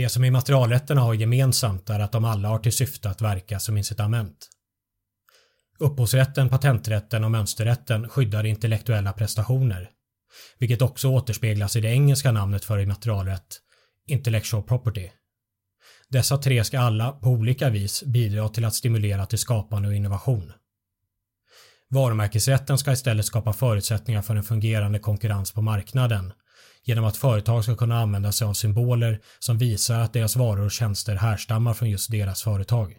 Det som immaterialrätterna har gemensamt är att de alla har till syfte att verka som incitament. Upphovsrätten, patenträtten och mönsterrätten skyddar intellektuella prestationer, vilket också återspeglas i det engelska namnet för immaterialrätt, intellectual property. Dessa tre ska alla på olika vis bidra till att stimulera till skapande och innovation. Varumärkesrätten ska istället skapa förutsättningar för en fungerande konkurrens på marknaden genom att företag ska kunna använda sig av symboler som visar att deras varor och tjänster härstammar från just deras företag.